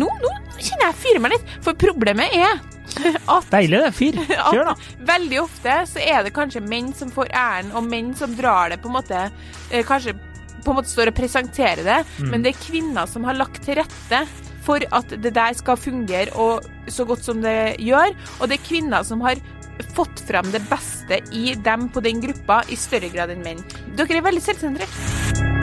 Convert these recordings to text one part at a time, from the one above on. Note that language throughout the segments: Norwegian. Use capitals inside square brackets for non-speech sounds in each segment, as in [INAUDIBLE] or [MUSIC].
nå, nå kjenner jeg fyrer meg litt, for problemet er [LAUGHS] at Deilig det. Fyr. [LAUGHS] Kjør, da. veldig ofte så er det kanskje menn som får æren, og menn som drar det på en måte eh, Kanskje på en måte står og presenterer det, Mm. men det er kvinner som har lagt til rette for at det der skal fungere og så godt som det gjør, og det er kvinner som har fått fram det beste i dem på den gruppa i større grad enn menn. Dere er veldig selvsentrert.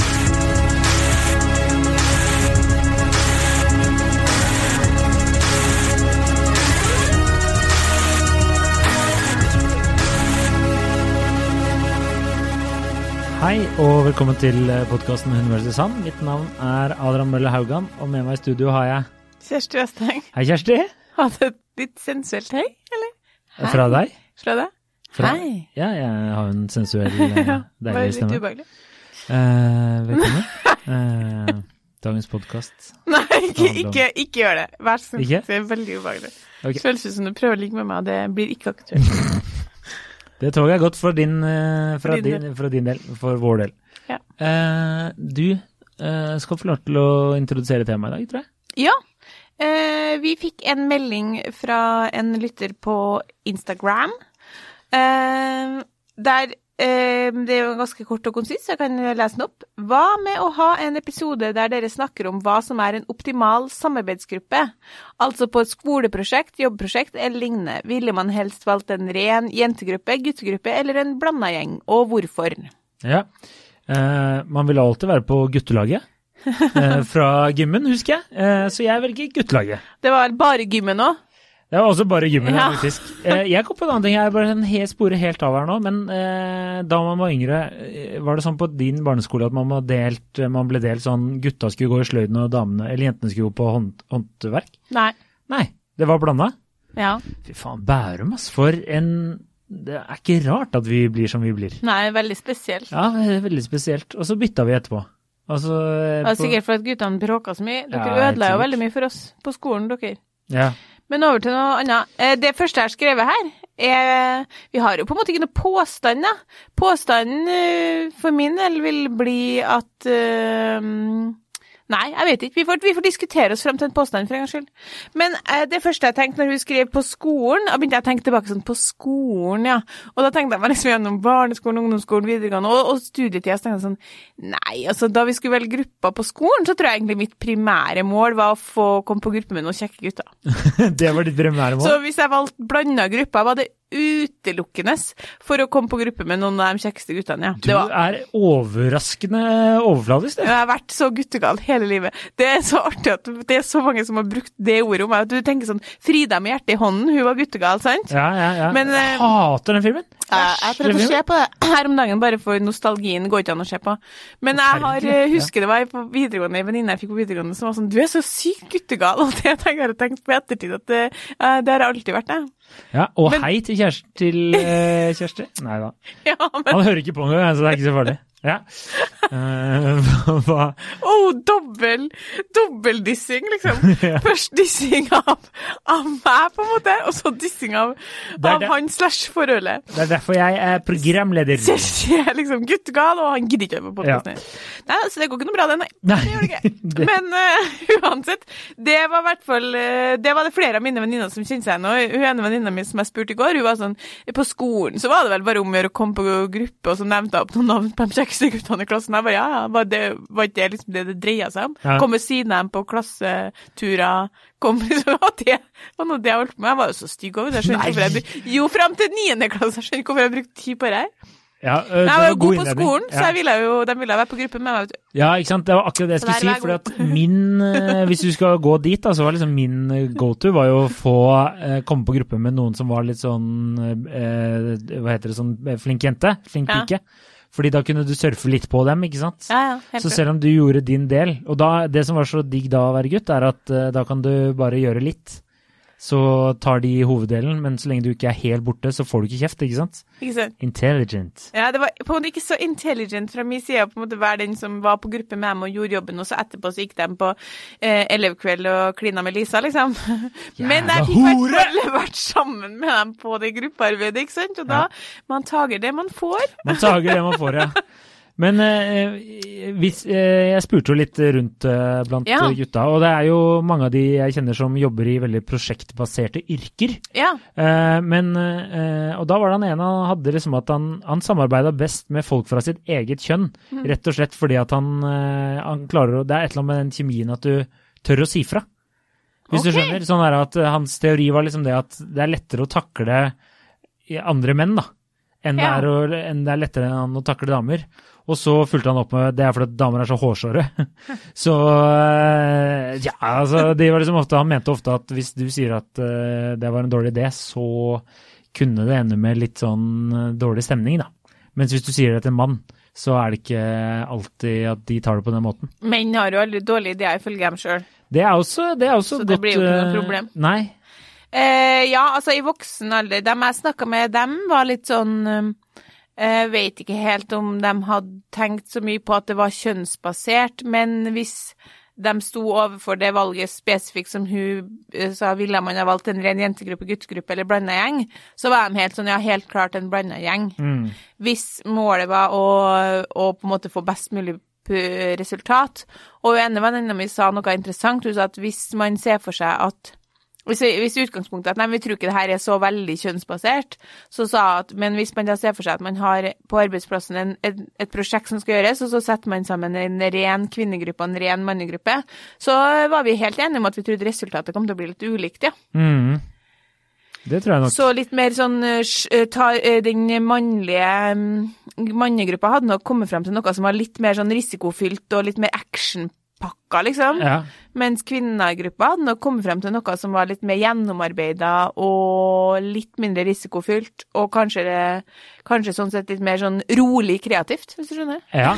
Hei og velkommen til podkasten Hun versus han. Mitt navn er Adrian Mølle Haugan, og med meg i studio har jeg Kjersti Westeng, Hei, Kjersti. hadde et litt sensuelt hei, eller? Hei. Fra deg. Fra deg? Fra, Hei. Ja, jeg har en sensuell, [LAUGHS] deilig stemme. Bare litt ubehagelig. Eh, velkommen. [LAUGHS] Eh, dagens podkast. Nei, ikke, ikke, ikke gjør det. Vær så snill. Det er veldig ubehagelig. Okay. Føles ut som du prøver å ligge med meg, og det blir ikke aktuelt. [LAUGHS] Det toget er gått for din, eh, fra, For din din, fra din del, for vår del. Ja. Eh, du eh, skal få lov til å introdusere temaet i dag, tror jeg. Ja. Eh, vi fikk en melding fra en lytter på Instagram. Eh, der Det er jo ganske kort og konsist, så jeg kan lese den opp. Hva med å ha en episode der dere snakker om hva som er en optimal samarbeidsgruppe? Altså på et skoleprosjekt, jobbprosjekt eller lignende. Ville man helst valgt en ren jentegruppe, guttegruppe eller en blanda gjeng, og hvorfor? Ja. Eh, man vil alltid være på guttelaget. [LAUGHS] eh, fra gymmen, husker jeg. Eh, så jeg velger guttelaget. Det var bare gymmen òg. Det var også bare gymmen, Ja. faktisk. Eh, jeg kom på en annen ting. Jeg er bare en helt spore helt av her nå. Men eh, da man var yngre, eh, var det sånn på din barneskole at man, var delt, man ble delt sånn gutta skulle gå i sløyden og damene, eller jentene skulle gå på hånd, håndverk? Nei. Nei, det var blanda. Ja. Fy faen, Bærum, ass. For en Det er ikke rart at vi blir som vi blir. Nei, veldig spesielt. Ja, veldig spesielt. Og så bytta vi etterpå. Altså Det var sikkert fordi guttene bråka så mye. Dere Ja, ødela jo veldig mye for oss på skolen, dere. Ja. Men over til noe annet. Eh, Det første jeg har skrevet her, er Vi har jo på en måte ikke noe påstand, da. Påstanden eh, for min del vil bli at eh, Nei, jeg vet ikke. Vi får, vi får diskutere oss frem til en påstand for en gangs skyld. Men eh, det første jeg tenkte når hun skrev på skolen, da begynte jeg å tenke tilbake sånn på skolen, ja. Og da tenkte jeg meg liksom gjennom barneskolen, ungdomsskolen, videregående og, og studietida. Så tenkte jeg sånn Nei, altså da vi skulle velge grupper på skolen, så tror jeg egentlig mitt primære mål var å få komme på gruppe med noen kjekke gutter. [LAUGHS] det var ditt primære mål? Så hvis jeg valgte blanda grupper, var det utelukkende for å komme på gruppe med noen av de kjekkeste guttene, ja. Du er overraskende overfladisk, du. jeg har vært så guttegal hele livet. Det er så artig at det er så mange som har brukt det ordet om meg. at Du tenker sånn Frida med hjertet i hånden, hun var guttegal, sant? Ja, ja, ja. Men, eh, jeg hater den filmen. Jeg, prøvde å se på det her om dagen, bare for nostalgien går ikke an å se på. Men jeg har, eh, husker det var på videregående, en venninne jeg fikk på videregående som var sånn Du er så sykt guttegal, [LAUGHS] og det jeg har tenkt på i ettertid at det, eh, det har jeg alltid vært, jeg. Ja, og Men- hei til Kjersti. Til, eh, Kjersti. Nei da. [LAUGHS] Ja, men Han hører ikke på engang, så det er ikke så farlig. Ja. [LAUGHS] Uh, hva- Oh, dobbel, dobbeldissing, liksom. [LAUGHS] Ja. Først dissing av, av meg, på en måte, og så dissing av, av det. han slash forholdet. Det er derfor jeg er programleder. [LAUGHS] Kjersti er liksom guttegal, og han gidder ikke å være på podkasten. Nei, så det går ikke noe bra, det, nei. Nei, Det gjør det ikke. Men uh, uansett, det var i hvert fall eh, Det var det flere av mine venninner som kjente seg igjen. Og hun ene venninna mi som jeg spurte i går, hun var sånn På skolen så var det vel bare om å gjøre å komme på gruppe, og så nevnte hun opp noen navn på de kjekkeste guttene i klassen. Jeg bare ja, ja, var det var ikke det liksom det det dreia seg om? Ja. Komme ved siden av dem på klasseturer. Kom, [LAUGHS] liksom, og det var noe det jeg holdt på med. Jeg var jo så stygg over det. Jeg Jo, fram til niende klasse. Jeg skjønner ikke hvorfor jeg brukte tid på det her. Ja, øh, Jeg var jo god på skolen, skolen, så jeg ville jo, de ville være på gruppe med meg. Ja, ikke sant. Det var akkurat det jeg skulle si. for fordi at [LAUGHS] min Hvis du skal gå dit, da, så var liksom min go-to var jo å få eh, komme på gruppe med noen som var litt sånn eh, Hva heter det, sånn flink jente? Flink Ja. Fordi da kunne du surfe litt på dem, ikke sant? Ja, ja, Så selv om du gjorde din del Og da, det som var så digg da å være gutt, er at uh, da kan du bare gjøre litt. Så tar de hoveddelen, men så lenge du ikke er helt borte, så får du ikke kjeft, ikke sant? Ikke sant? Intelligent. Ja, det var på en måte ikke så intelligent fra min side å på en måte være den som var på gruppe med dem og gjorde jobben, og så etterpå så gikk de på eh, elevkveld og klina med Lisa, liksom. [LAUGHS] Men jeg fikk i hvert fall vært sammen med dem på det gruppearbeidet, ikke sant? Og da man tager det man får. Man tager det man får, ja. [LAUGHS] Men eh, hvis, eh, jeg spurte jo litt rundt eh, blant Ja. gutta, og det er jo mange av de jeg kjenner som jobber i veldig prosjektbaserte yrker. Ja. Eh, men, eh, og da var det han ene han hadde liksom at han, han samarbeida best med folk fra sitt eget kjønn. Mm. Rett og slett fordi at han, eh, han klarer å Det er et eller annet med den kjemien at du tør å si fra. Hvis okay. du skjønner. Sånn er at eh, Hans teori var liksom det at det er lettere å takle andre menn, da. Enn, det Ja. er å, enn det er lettere enn å takle damer. Og så fulgte han opp med det er fordi damer er så hårsåre. [LAUGHS] så eh, ja, altså det var liksom ofte Han mente ofte at hvis du sier at eh, det var en dårlig idé, så kunne det ende med litt sånn eh, dårlig stemning, da. Mens hvis du sier det til en mann, så er det ikke alltid at de tar det på den måten. Menn har jo aldri dårlige ideer, ifølge dem sjøl. Det er også, det er også Så det godt blir jo ikke noe problem. Nei. Eh, ja, altså i voksen alder Dem jeg snakka med, dem var litt sånn eh, Vet ikke helt om de hadde tenkt så mye på at det var kjønnsbasert, men hvis de sto overfor det valget spesifikt som hun eh, sa, ville man ha valgt en ren jentegruppe, guttegruppe eller blanda gjeng, så var de helt sånn, ja, helt klart en blanda gjeng. Mm. Hvis målet var å, å på en måte få best mulig resultat. Og en venninna mi sa noe interessant. Hun sa at hvis man ser for seg at hvis, hvis utgangspunktet at nei, vi tror ikke det her er så veldig kjønnsbasert, så sa at men hvis man da ser for seg at man har på arbeidsplassen en, et, et prosjekt som skal gjøres, og så setter man sammen en ren kvinnegruppe og en ren mannegruppe, så var vi helt enige om at vi trodde resultatet kom til å bli litt ulikt, ja. Mm. Det tror jeg nok. Så litt mer sånn eh, eh, ta, eh, Den mannlige mm, mannegruppa hadde nok kommet frem til noe som var litt mer sånn risikofylt og litt mer actionpakka, liksom. Ja. Mens kvinnegruppa hadde nok kommet frem til noe som var litt mer gjennomarbeida og litt mindre risikofylt, og kanskje, kanskje sånn sett litt mer sånn rolig kreativt, hvis du skjønner? Ja.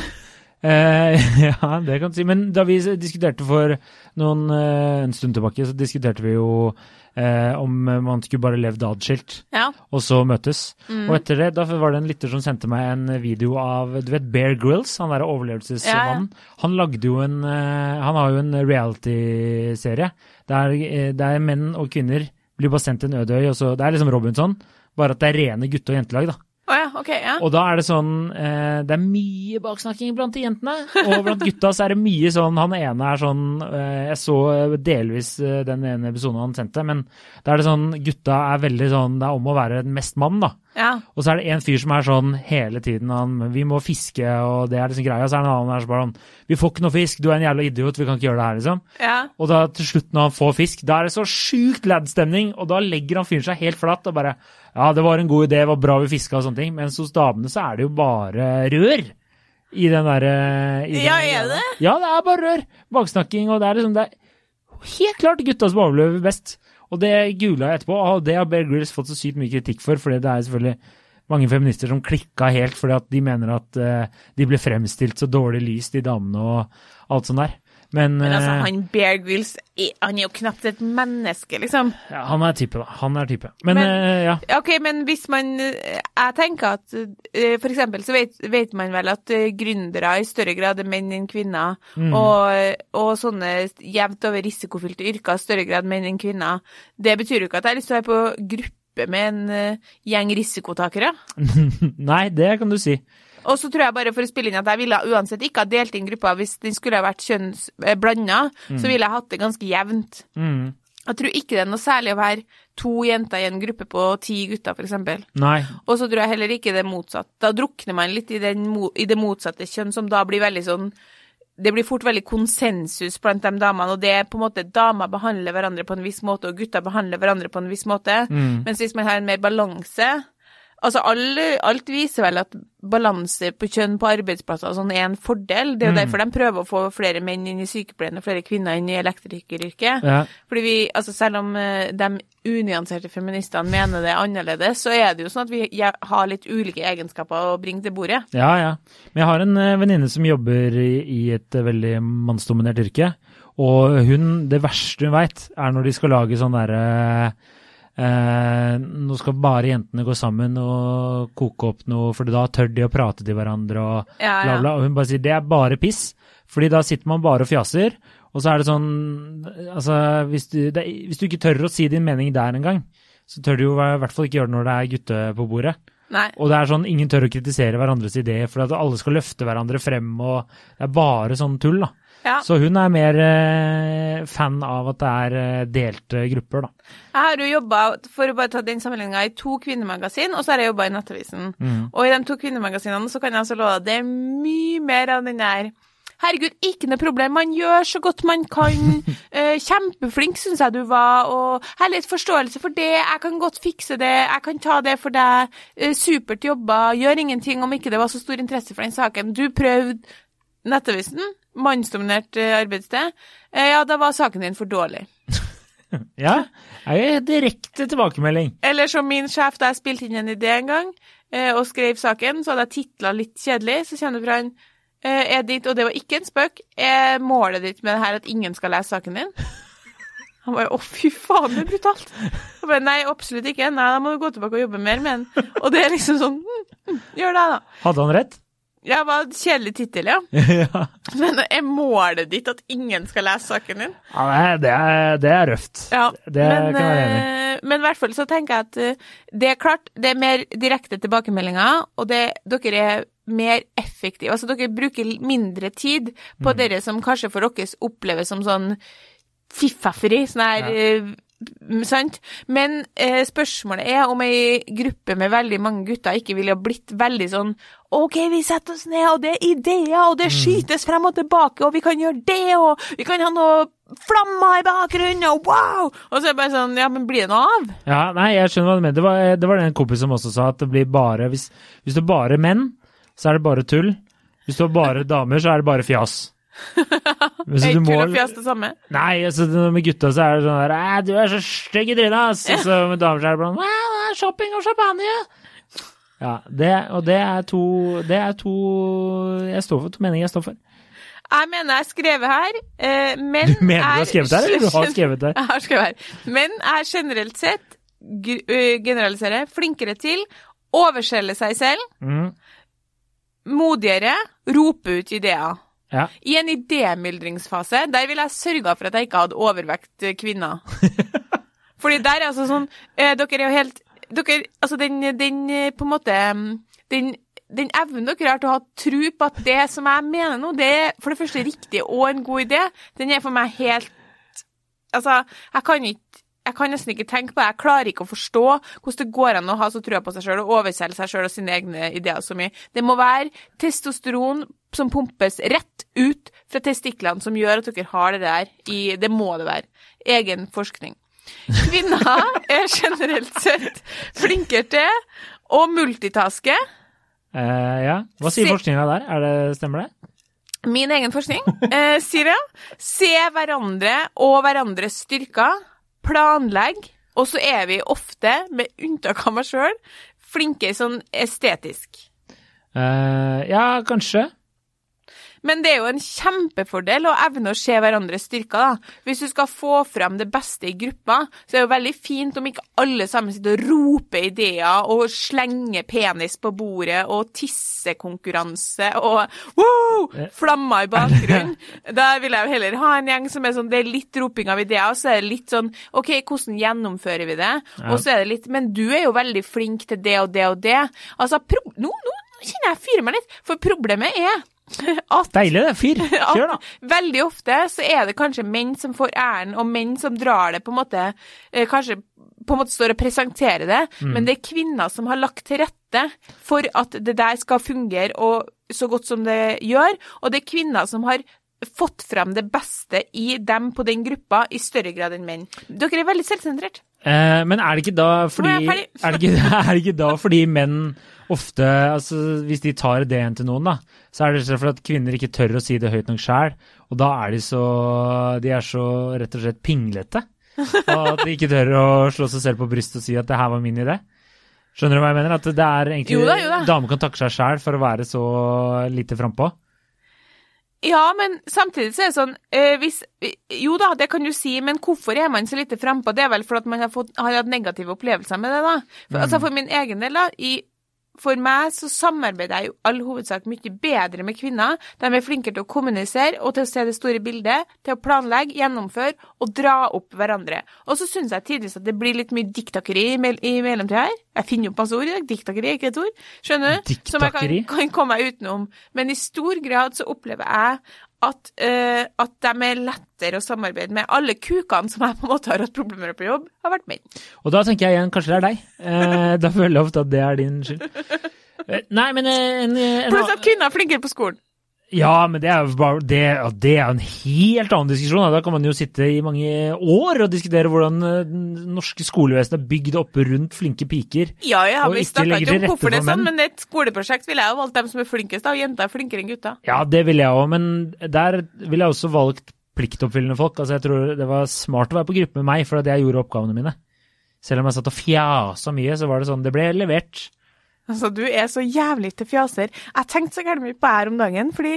Eh, [LAUGHS] ja, det kan du si. Men da vi diskuterte for noen, eh, en stund tilbake, så diskuterte vi jo eh, om man skulle bare levd adskilt, Ja. og så møtes. Mm. Og etter det, da var det en lytter som sendte meg en video av du vet Bear Grylls, han derre overlevelsesmannen. Han lagde jo en eh, Han har jo en reality-serie der, eh, der menn og kvinner blir bare sendt til en øde øy, og så Det er liksom Robinson, bare at det er rene gutte- og jentelag, da. Å ja, okay, Ja. Og da er det sånn eh, Det er mye baksnakking blant de jentene. Og blant gutta så er det mye sånn Han ene er sånn eh, Jeg så eh, delvis eh, den ene episoden han sendte, men da er det sånn Gutta er veldig sånn Det er om å være mest mann, da. ja. Og så er det en fyr som er sånn hele tiden han, Vi må fiske, og det er liksom greia. Og så er det en annen der som bare sånn Vi får ikke noe fisk, du er en jævla idiot, vi kan ikke gjøre det her, liksom. ja. Og da til slutt, når han får fisk, da er det så sjukt lad-stemning, og da legger han fyren seg helt flatt og bare Ja, det var en god idé, det var bra vi fiska og sånne ting. Mens hos damene så er det jo bare rør. I den derre Ja, er det? Ja, det er bare rør. Baksnakking, og det er liksom det er helt klart gutta som overlever best. Og det googla jeg etterpå, og det har Bear Grylls fått så sykt mye kritikk for, fordi det er selvfølgelig mange feminister som klikka helt fordi at de mener at uh, de ble fremstilt så dårlig lys, de damene og alt sånt der. Men, Men altså, eh, han Bear Grylls, han er jo knapt et menneske, liksom. ja, han er type, da. Han er type. Men, Men- eh, ja. Ok, men hvis man eh, Jeg tenker at for eksempel så vet, vet man vel at gründere i større grad er menn enn kvinner, Mm. og, og sånne jevnt over risikofylte yrker i større grad menn enn kvinner. Det betyr jo ikke at jeg har lyst til å være på gruppe med en gjeng risikotakere. [LAUGHS] Nei, det kan du si. Og så tror jeg bare for å spille inn at jeg ville uansett ikke ha delt inn gruppa hvis den skulle ha vært kjønnsblanda, så ville jeg hatt det ganske jevnt. Mm. Jeg tror ikke det er noe særlig å være to jenter i en gruppe på ti gutter, eksempel. Og så tror jeg heller ikke det er motsatt. Da drukner man litt i, den, i det motsatte kjønn, som da blir veldig sånn Det blir fort veldig konsensus blant de damene, og det er på en måte damer behandler hverandre på en viss måte, og gutter behandler hverandre på en viss måte. Mm. Mens hvis man har en mer balanse Altså, alle, alt viser vel at balanse på kjønn på arbeidsplasser sånn er en fordel. Det er jo Mm. derfor de prøver å få flere menn inn i sykepleien og flere kvinner inn i elektrikeryrket. Ja. Fordi vi, altså selv om eh, de unyanserte feministene mener det er annerledes, så er det jo sånn at vi har litt ulike egenskaper å bringe til bordet. ja, ja. Men jeg har en eh, venninne som jobber i, i et eh, veldig mannsdominert yrke. Og hun, det verste hun veit, er når de skal lage sånn derre eh, Nå skal bare jentene gå sammen og koke opp noe, for da tør de å prate til hverandre og Ja, bla, ja. bla. Og hun bare sier det er bare piss, fordi da sitter man bare og fjaser. Og så er det sånn Altså, hvis du, det, hvis du ikke tør å si din mening der engang, så tør du jo i hvert fall ikke gjøre det når det er gutte på bordet. Nei. Og det er sånn, ingen tør å kritisere hverandres idé, for at alle skal løfte hverandre frem, og det er bare sånn tull, da. Ja. Så hun er mer eh, fan av at det er eh, delte grupper, da. Jeg har jo jobba, for å bare ta den sammenligninga, i to kvinnemagasin, og så har jeg jobba i Nettavisen. Mm. Og i de to kvinnemagasinene så kan jeg altså love deg det er mye mer av den der Herregud, ikke noe problem, man gjør så godt man kan. [LAUGHS] Eh, kjempeflink syns jeg du var, og har litt forståelse for det, jeg kan godt fikse det, jeg kan ta det for deg. Eh, supert jobba, gjør ingenting om ikke det var så stor interesse for den saken. Du prøvde Nettavisen, mannsdominert eh, arbeidssted. Eh, ja, da var saken din for dårlig. [LAUGHS] Ja, det er jo direkte tilbakemelding. Eller som min sjef da jeg spilte inn en idé en gang, eh, og skrev saken, så hadde jeg titla litt kjedelig, så kommer det fra eh, er ditt, og det var ikke en spøk, er målet ditt med det her at ingen skal lese saken din? [LAUGHS] Han bare å, fy faen, det er brutalt. Jeg bare nei, absolutt ikke. Nei, da må du gå tilbake og jobbe mer med den. Og det er liksom sånn mm, mm, Gjør det, da. Hadde han rett? Ja, det var en kjedelig tittel, ja. [LAUGHS] ja. Men er målet ditt at ingen skal lese saken din? Ja, det er- det er, det er røft. Ja, Det men, kan jeg være enig i. eh, men i hvert fall så tenker jeg at eh, det er klart, det er mer direkte tilbakemeldinger, og det, dere er mer effektive. Altså dere bruker mindre tid på Mm. dere som kanskje for dere oppleves som sånn fiffaferi, sånn her eh, Sant? Men eh, spørsmålet er om ei gruppe med veldig mange gutter ikke ville ha blitt veldig sånn OK, vi setter oss ned, og det er ideer, og det skytes frem og tilbake, og vi kan gjøre det, og vi kan ha noe flammer i bakgrunnen, og wow! Og så er det bare sånn Ja, men blir det noe av? Ja, nei, jeg skjønner hva du mener. Det var, det var den kompisen som også sa, at det blir bare Hvis, hvis det er bare menn, så er det bare tull. Hvis du har bare damer, så er det bare fjas. Er ikke og det samme? Nei, altså med gutta så er det sånn der Du er så stygg i trynet, ass! Og så med damer så er det sånn «Æ, er shopping og champagne! Ja, det, og det er to Det er to Jeg står for to meninger jeg står for. Jeg mener jeg har skrevet her, eh, men Du mener du har skrevet her, eller du har skrevet her? [LAUGHS] Jeg har skrevet her. Men er generelt sett, generaliserer, flinkere til overselge seg selv, Mm, modigere, rope ut ideer. Ja. I en idémyldringsfase, der ville jeg sørga for at jeg ikke hadde overvekt eh, kvinner. [LAUGHS] Fordi der er altså sånn eh, Dere er jo helt dere, Altså, den, den eh, på en måte Den, den evnen dere har til å ha tro på at det som jeg mener nå, det er for det første riktig og en god idé, den er for meg helt Altså, jeg kan ikke jeg kan nesten ikke tenke på det. Jeg klarer ikke å forstå hvordan det går an å ha så trua på seg sjøl og overselge seg sjøl og sine egne ideer så mye. Det må være testosteron som pumpes rett ut fra testiklene som gjør at dere har det der i Det må det være. Egen forskning. Kvinner er generelt sett flinkere til å multitaske. Eh, ja. Hva sier forskninga der? Er det, stemmer det? Min egen forskning eh, sier det. Se hverandre og hverandres styrker. Planlegg. Og så er vi ofte, med unntak av meg sjøl, flinke sånn estetisk. Uh, ja, kanskje. Men det er jo en kjempefordel å evne å se hverandres styrker, da. Hvis du skal få fram det beste i gruppa, så er det jo veldig fint om ikke alle sammen sitter og roper ideer og slenger penis på bordet og tissekonkurranse og wow, flammer i bakgrunnen. [LAUGHS] Da vil jeg jo heller ha en gjeng som er sånn, det er litt roping av ideer, og så er det litt sånn OK, hvordan gjennomfører vi det? Og så er det litt Men du er jo veldig flink til det og det og det. Altså, nå, nå kjenner jeg fyrer meg litt, for problemet er [LAUGHS] at Deilig, det. Fyr. [LAUGHS] Kjør, da. at veldig ofte så er det kanskje menn som får æren, og menn som drar det på en måte eh, Kanskje på en måte står og presenterer det, Mm. men det er kvinner som har lagt til rette for at det der skal fungere og så godt som det gjør, og det er kvinner som har fått frem det beste i dem på den gruppa i større grad enn menn. Dere er veldig selvsentrert. Eh, men er det ikke da fordi er er det, ikke, [LAUGHS] er det ikke da fordi menn ofte altså Hvis de tar ideen til noen, da, så er det rett og slett at kvinner ikke tør å si det høyt nok sjæl. Og da er de så De er så rett og slett pinglete. Og at de ikke tør å slå seg selv på brystet og si at det her var min idé. Skjønner du hva jeg mener? At det er egentlig Jo da, jo da. Damer kan takke seg sjæl for å være så lite frampå. Ja, men samtidig så er det sånn eh, hvis, Jo da, det kan du si, men hvorfor er man så lite frampå? Det er vel fordi at man har, fått, har hatt negative opplevelser med det, da. For, Altså For min egen del, da, i for meg så samarbeider jeg i all hovedsak mye bedre med kvinner. De er flinkere til å kommunisere og til å se det store bildet, til å planlegge, gjennomføre og dra opp hverandre. Og så syns jeg tidvis at det blir litt mye diktakeri i, mell i mellomtida her. Jeg finner opp masse ord i dag. Diktakeri er ikke et ord. Skjønner du? Som jeg kan, kan komme meg utenom. Men i stor grad så opplever jeg at, uh, at de er lettere å samarbeide med. Alle kukene som jeg på en måte har hatt problemer med på jobb, har vært menn. Og da tenker jeg igjen, kanskje det er deg. Uh, da føler jeg ofte at det er din skyld. Uh, [LAUGHS] nei, men en, en, Pluss at kvinner er flinkere på skolen. Ja, men det er jo bare det, ja, det er en helt annen diskusjon. Da. da kan man jo sitte i mange år og diskutere hvordan eh, det norske skolevesenet er bygd opp rundt flinke piker. Ja, ja, Og vi ikke snakka ikke om hvorfor det er sånn, men et skoleprosjekt ville jeg jo valgt dem som er flinkest. Og jenter er flinkere enn gutter. Ja, det ville jeg òg, men der ville jeg også valgt pliktoppfyllende folk. Altså, jeg tror det var smart å være på gruppe med meg, for at jeg gjorde oppgavene mine. Selv om jeg satt og fjasa mye, så var det sånn Det ble levert. Altså, du er så jævlig til fjaser. Jeg tenkte så gærent mye på her om dagen, fordi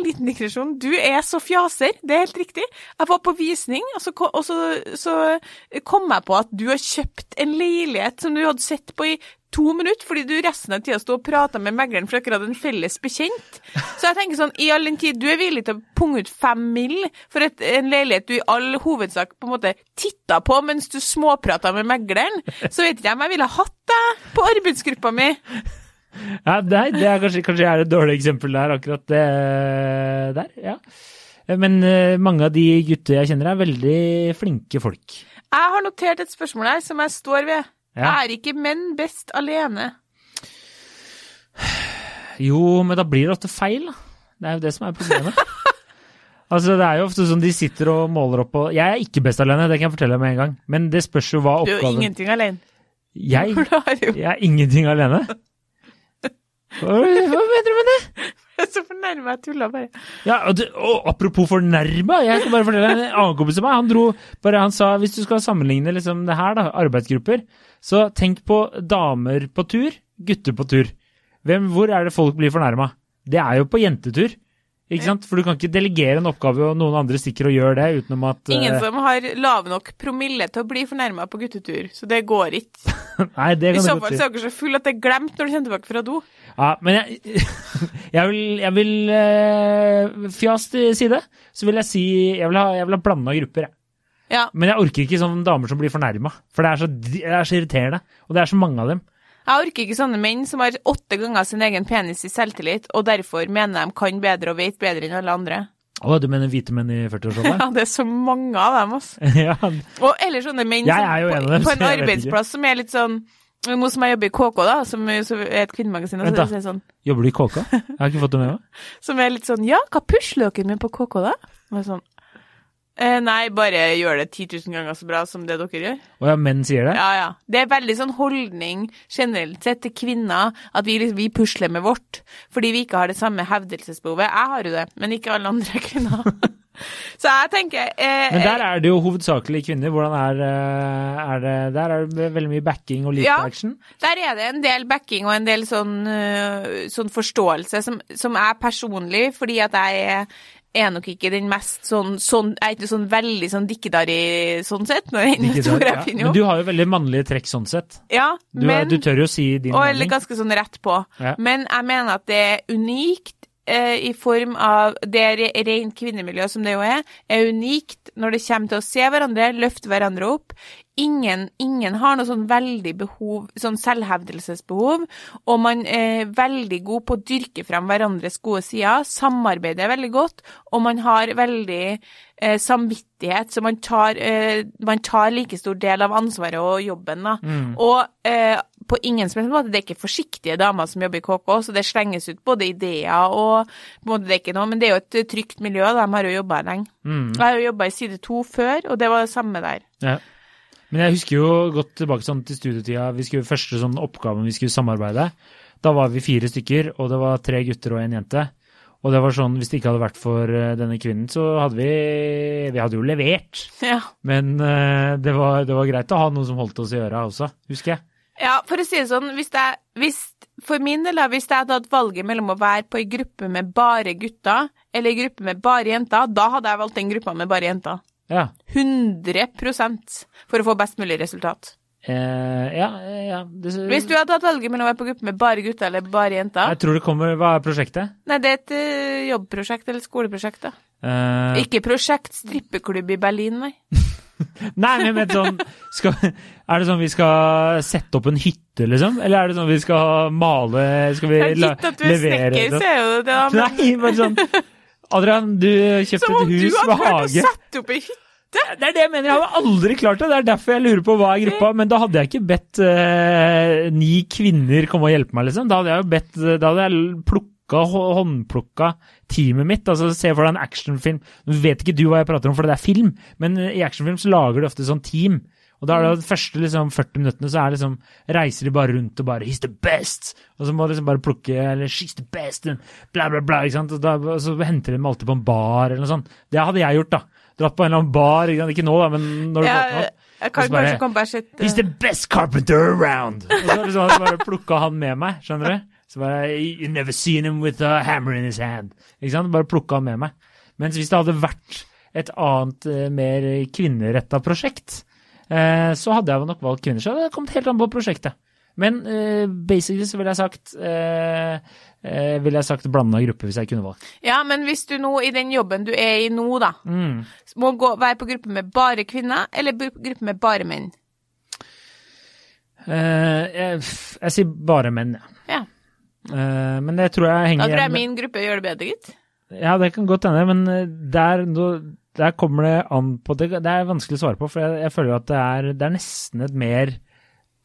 Liten digresjon. Du er så fjaser, det er helt riktig. Jeg var på visning, og så, og så, så kom jeg på at du har kjøpt en leilighet som du hadde sett på i to minutter, fordi du resten av tida sto og prata med megleren for dere hadde en felles bekjent. Så jeg tenker sånn, i all den tid du er villig til å punge ut fem mill. for et, en leilighet du i all hovedsak på en måte titta på mens du småprata med megleren, så vet ikke jeg om jeg ville hatt deg på arbeidsgruppa mi. Ja, nei, det er kanskje, kanskje jeg er et dårlig eksempel der, akkurat det der. ja. Men eh, mange av de gutter jeg kjenner, er veldig flinke folk. Jeg har notert et spørsmål her som jeg står ved. Ja. Er ikke menn best alene? Jo, men da blir det ofte feil, da. Det er jo det som er problemet. [LAUGHS] altså, det er jo ofte sånn de sitter og måler opp og Jeg er ikke best alene, det kan jeg fortelle deg med en gang. Men det spørs jo hva oppgaven Du er jo ingenting alene. Jeg? [LAUGHS] Jeg er ingenting alene. [LAUGHS] Hva, hva mener du med det? [LAUGHS] Så fornærma, jeg tulla bare. Ja, og, det, og apropos fornærma, jeg kan bare fortelle en annen kompis av meg. Han dro bare, han sa hvis du skal sammenligne liksom det her, da, arbeidsgrupper, så tenk på damer på tur, gutter på tur. Hvem, hvor er det folk blir fornærma? Det er jo på jentetur. Ikke sant? For du kan ikke delegere en oppgave, og noen andre stikker og gjør det utenom at Ingen eh, som har lav nok promille til å bli fornærma på guttetur, så det går ikke. [LAUGHS] Nei, det I kan så godt fall så er dere så full at det er glemt når du kommer tilbake fra do. Ja, men jeg, [LAUGHS] jeg vil, jeg vil uh, Fjas til side, så vil jeg si Jeg vil ha, jeg vil ha blanda grupper, jeg. Ja. Men jeg orker ikke sånne damer som blir fornærma, for det er, så, det er så irriterende. Og det er så mange av dem. Jeg orker ikke sånne menn som har åtte ganger sin egen penis i selvtillit, og derfor mener de kan bedre og vet bedre enn alle andre. Å, du mener hvite menn i 40-årsalderen? [LAUGHS] Ja, det er så mange av dem, altså. [LAUGHS] ja. Og eller sånne menn som, på, en dem, på så en arbeidsplass som er litt sånn Nå som jeg jobber i KK, da, som er et kvinnemagasin, Vent da. sånn, Jobber du i KK? Jeg har ikke fått det med meg. [LAUGHS] som er litt sånn Ja, hva pusler dere med på KK, da? Og sånn eh, Nei, bare gjør det 10 000 ganger så bra som det dere gjør. Å ja, menn sier det? Ja, ja. Det er veldig sånn holdning generelt sett til kvinner, at vi, liksom, vi pusler med vårt, fordi vi ikke har det samme hevdelsesbehovet. Jeg har jo det, men ikke alle andre [LAUGHS] kvinner. Så jeg tenker eh, Men der er det jo hovedsakelig kvinner. Hvordan er, eh, er det Der er det veldig mye backing og lite Ja. action. Der er det en del backing og en del sånn, øh, sånn forståelse som, som er personlig, fordi at jeg er, er nok ikke den mest sånn, sånn Jeg er ikke sånn veldig sånn dikkedari sånn sett, jeg Ja. Men du har jo veldig mannlige trekk sånn sett. Ja, Du, men du tør jo si din Og eller mening. ganske sånn rett på. Ja. Men jeg mener at det er unikt i form av det rent kvinnemiljø som det jo er, er unikt når det kommer til å se hverandre, løfte hverandre opp. Ingen, ingen har noe sånn veldig behov, sånn selvhevdelsesbehov, og man er veldig god på å dyrke frem hverandres gode sider, samarbeider veldig godt, og man har veldig eh, samvittighet, så man tar, eh, man tar like stor del av ansvaret og jobben, da. Og eh, på ingen som helst måte, det er ikke forsiktige damer som jobber i KK, så det slenges ut både ideer og på en måte det er ikke noe, men det er jo et trygt miljø, de har jo jobba lenge. Mm. Jeg har jo jobba i side to før, og det var det samme der. Ja. Men jeg husker jo godt tilbake sånn til studietida. Vi skulle første sånn oppgaven vi skulle samarbeide. Da var vi fire stykker, og det var tre gutter og en jente. Og det var sånn, hvis det ikke hadde vært for eh, denne kvinnen, så hadde vi Vi hadde jo levert. Ja. Men eh, det, var, det var greit å ha noen som holdt oss i øra også, husker jeg. Ja, for å si det sånn, hvis jeg, hvis, for min del, hvis jeg hadde hatt valget mellom å være på ei gruppe med bare gutter, eller ei gruppe med bare jenter, da hadde jeg valgt den gruppa med bare jenter. Ja. 100% for å få best mulig resultat. Eh, ja, ja det, Hvis du hadde hatt valget mellom å være på gruppe med bare gutter eller bare jenter Jeg tror det kommer Hva er prosjektet? Nei, det er et eh, jobbprosjekt eller skoleprosjekt, da. Eh, Ikke prosjekt strippeklubb i Berlin, nei. [LAUGHS] [LAUGHS] Nei, men jeg mente sånn skal, Er det sånn vi skal sette opp en hytte, liksom? Eller er det sånn vi skal male Skal vi er la, gitt at du er levere snekker, så er jo det men- Nei, bare sånn Adrian, du kjøpte et hus Som om du hadde med klart å sette opp ei hytte! Det er det jeg mener, jeg hadde aldri klart det. Det er derfor jeg lurer på hva er gruppa. Men da hadde jeg ikke bedt eh, ni kvinner komme og hjelpe meg, liksom. Da hadde jeg jo bedt Da hadde jeg plukka, håndplukka teamet mitt. Altså, Se for deg en actionfilm. Nå vet ikke du hva jeg prater om, for det er film, men eh, i actionfilm så lager de ofte sånn team. Og da er det de første liksom, 40 minuttene så er liksom, reiser de bare rundt og bare 'He's the best!' Og så må de liksom bare plukke eller 'She's the best!' and bla, bla, bla. ikke sant? Og, da, og så henter de dem alltid på en bar eller noe sånt. Det hadde jeg gjort, da. Dratt på en eller annen bar. Ikke, ikke nå, da, men når du Ja, våkner opp. jeg kan bare, kanskje komme bare sett He's the best carpenter around! Og så liksom, bare plukka han med meg, skjønner du? Så bare You never seen him with a hammer in his hand. Ikke sant? Bare plukka han med meg. Mens hvis det hadde vært et annet, eh, mer kvinneretta prosjekt, eh, så hadde jeg nok valgt kvinner. Så hadde det kommet helt an på prosjektet. Men eh, basically så ville jeg sagt eh, eh, ville jeg sagt blanda gruppe hvis jeg kunne valgt. Ja, men hvis du nå, i den jobben du er i nå, da, Mm. må gå, være på gruppe med bare kvinner, eller gruppe med bare menn? Eh, jeg, jeg sier bare menn, ja. Ja. Eh, men det tror jeg Da henger tror jeg min gruppe gjør det bedre, gitt. Ja, det kan godt hende, men eh, der, der kommer det an på Det, det er vanskelig å svare på, for jeg, jeg føler at det er, det er nesten et mer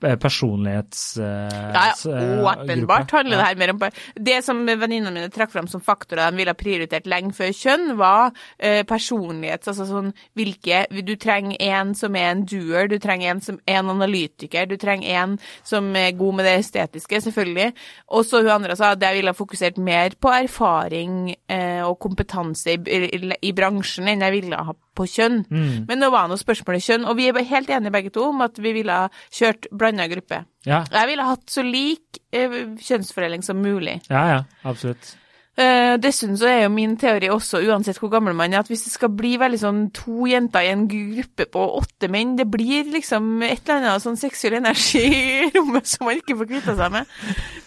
eh, personlighets... eh, Ja, eh, ja, åpenbart handler det her mer om Det som venninnene mine trakk fram som faktorer de ville ha prioritert lenge før kjønn, var eh, personlighets... Altså sånn hvilke Du trenger en som er en doer, du trenger en som er en analytiker, du trenger en som er god med det estetiske, selvfølgelig. Og så hun andre sa at jeg ville ha fokusert mer på erfaring og kompetanse i, i, i bransjen enn jeg ville ha på kjønn. Mm. Men nå var nå spørsmålet kjønn, og vi er helt enige begge to om at vi ville ha kjørt blanda gruppe. Ja, Jeg ville hatt så lik eh, kjønnsfordeling som mulig. ja, ja, absolutt. Eh, dessuten så er jo min teori også, uansett hvor gammel man er, at hvis det skal bli veldig sånn to jenter i en gruppe på åtte menn, det blir liksom et eller annet sånn seksuell energi [LAUGHS] i rommet som man ikke får kvitta seg med.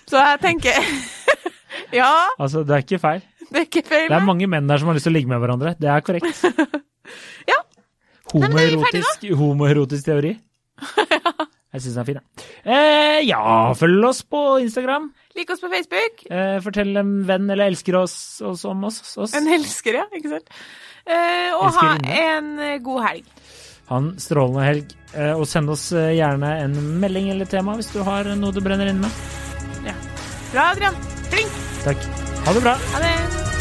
Så jeg tenker [LAUGHS] Ja, Altså, det er ikke feil. det er ikke feil. Det er mange menn der som har lyst til å ligge med hverandre. Det er korrekt. [LAUGHS] Ja. er Homoerotisk, homoerotisk teori. Jeg syns den er fin, jeg. Eh, ja, følg oss på Instagram. Lik oss på Facebook. Eh, fortell en venn eller elsker oss, oss om oss. oss. En elsker, ja. Ikke sant? Eh, og ha en eh, god helg. Ha en strålende helg. Eh, og send oss eh, gjerne en melding eller tema hvis du har noe du brenner inne med. Bra, Adrian. Flink. Takk. Ha det bra. Ha det.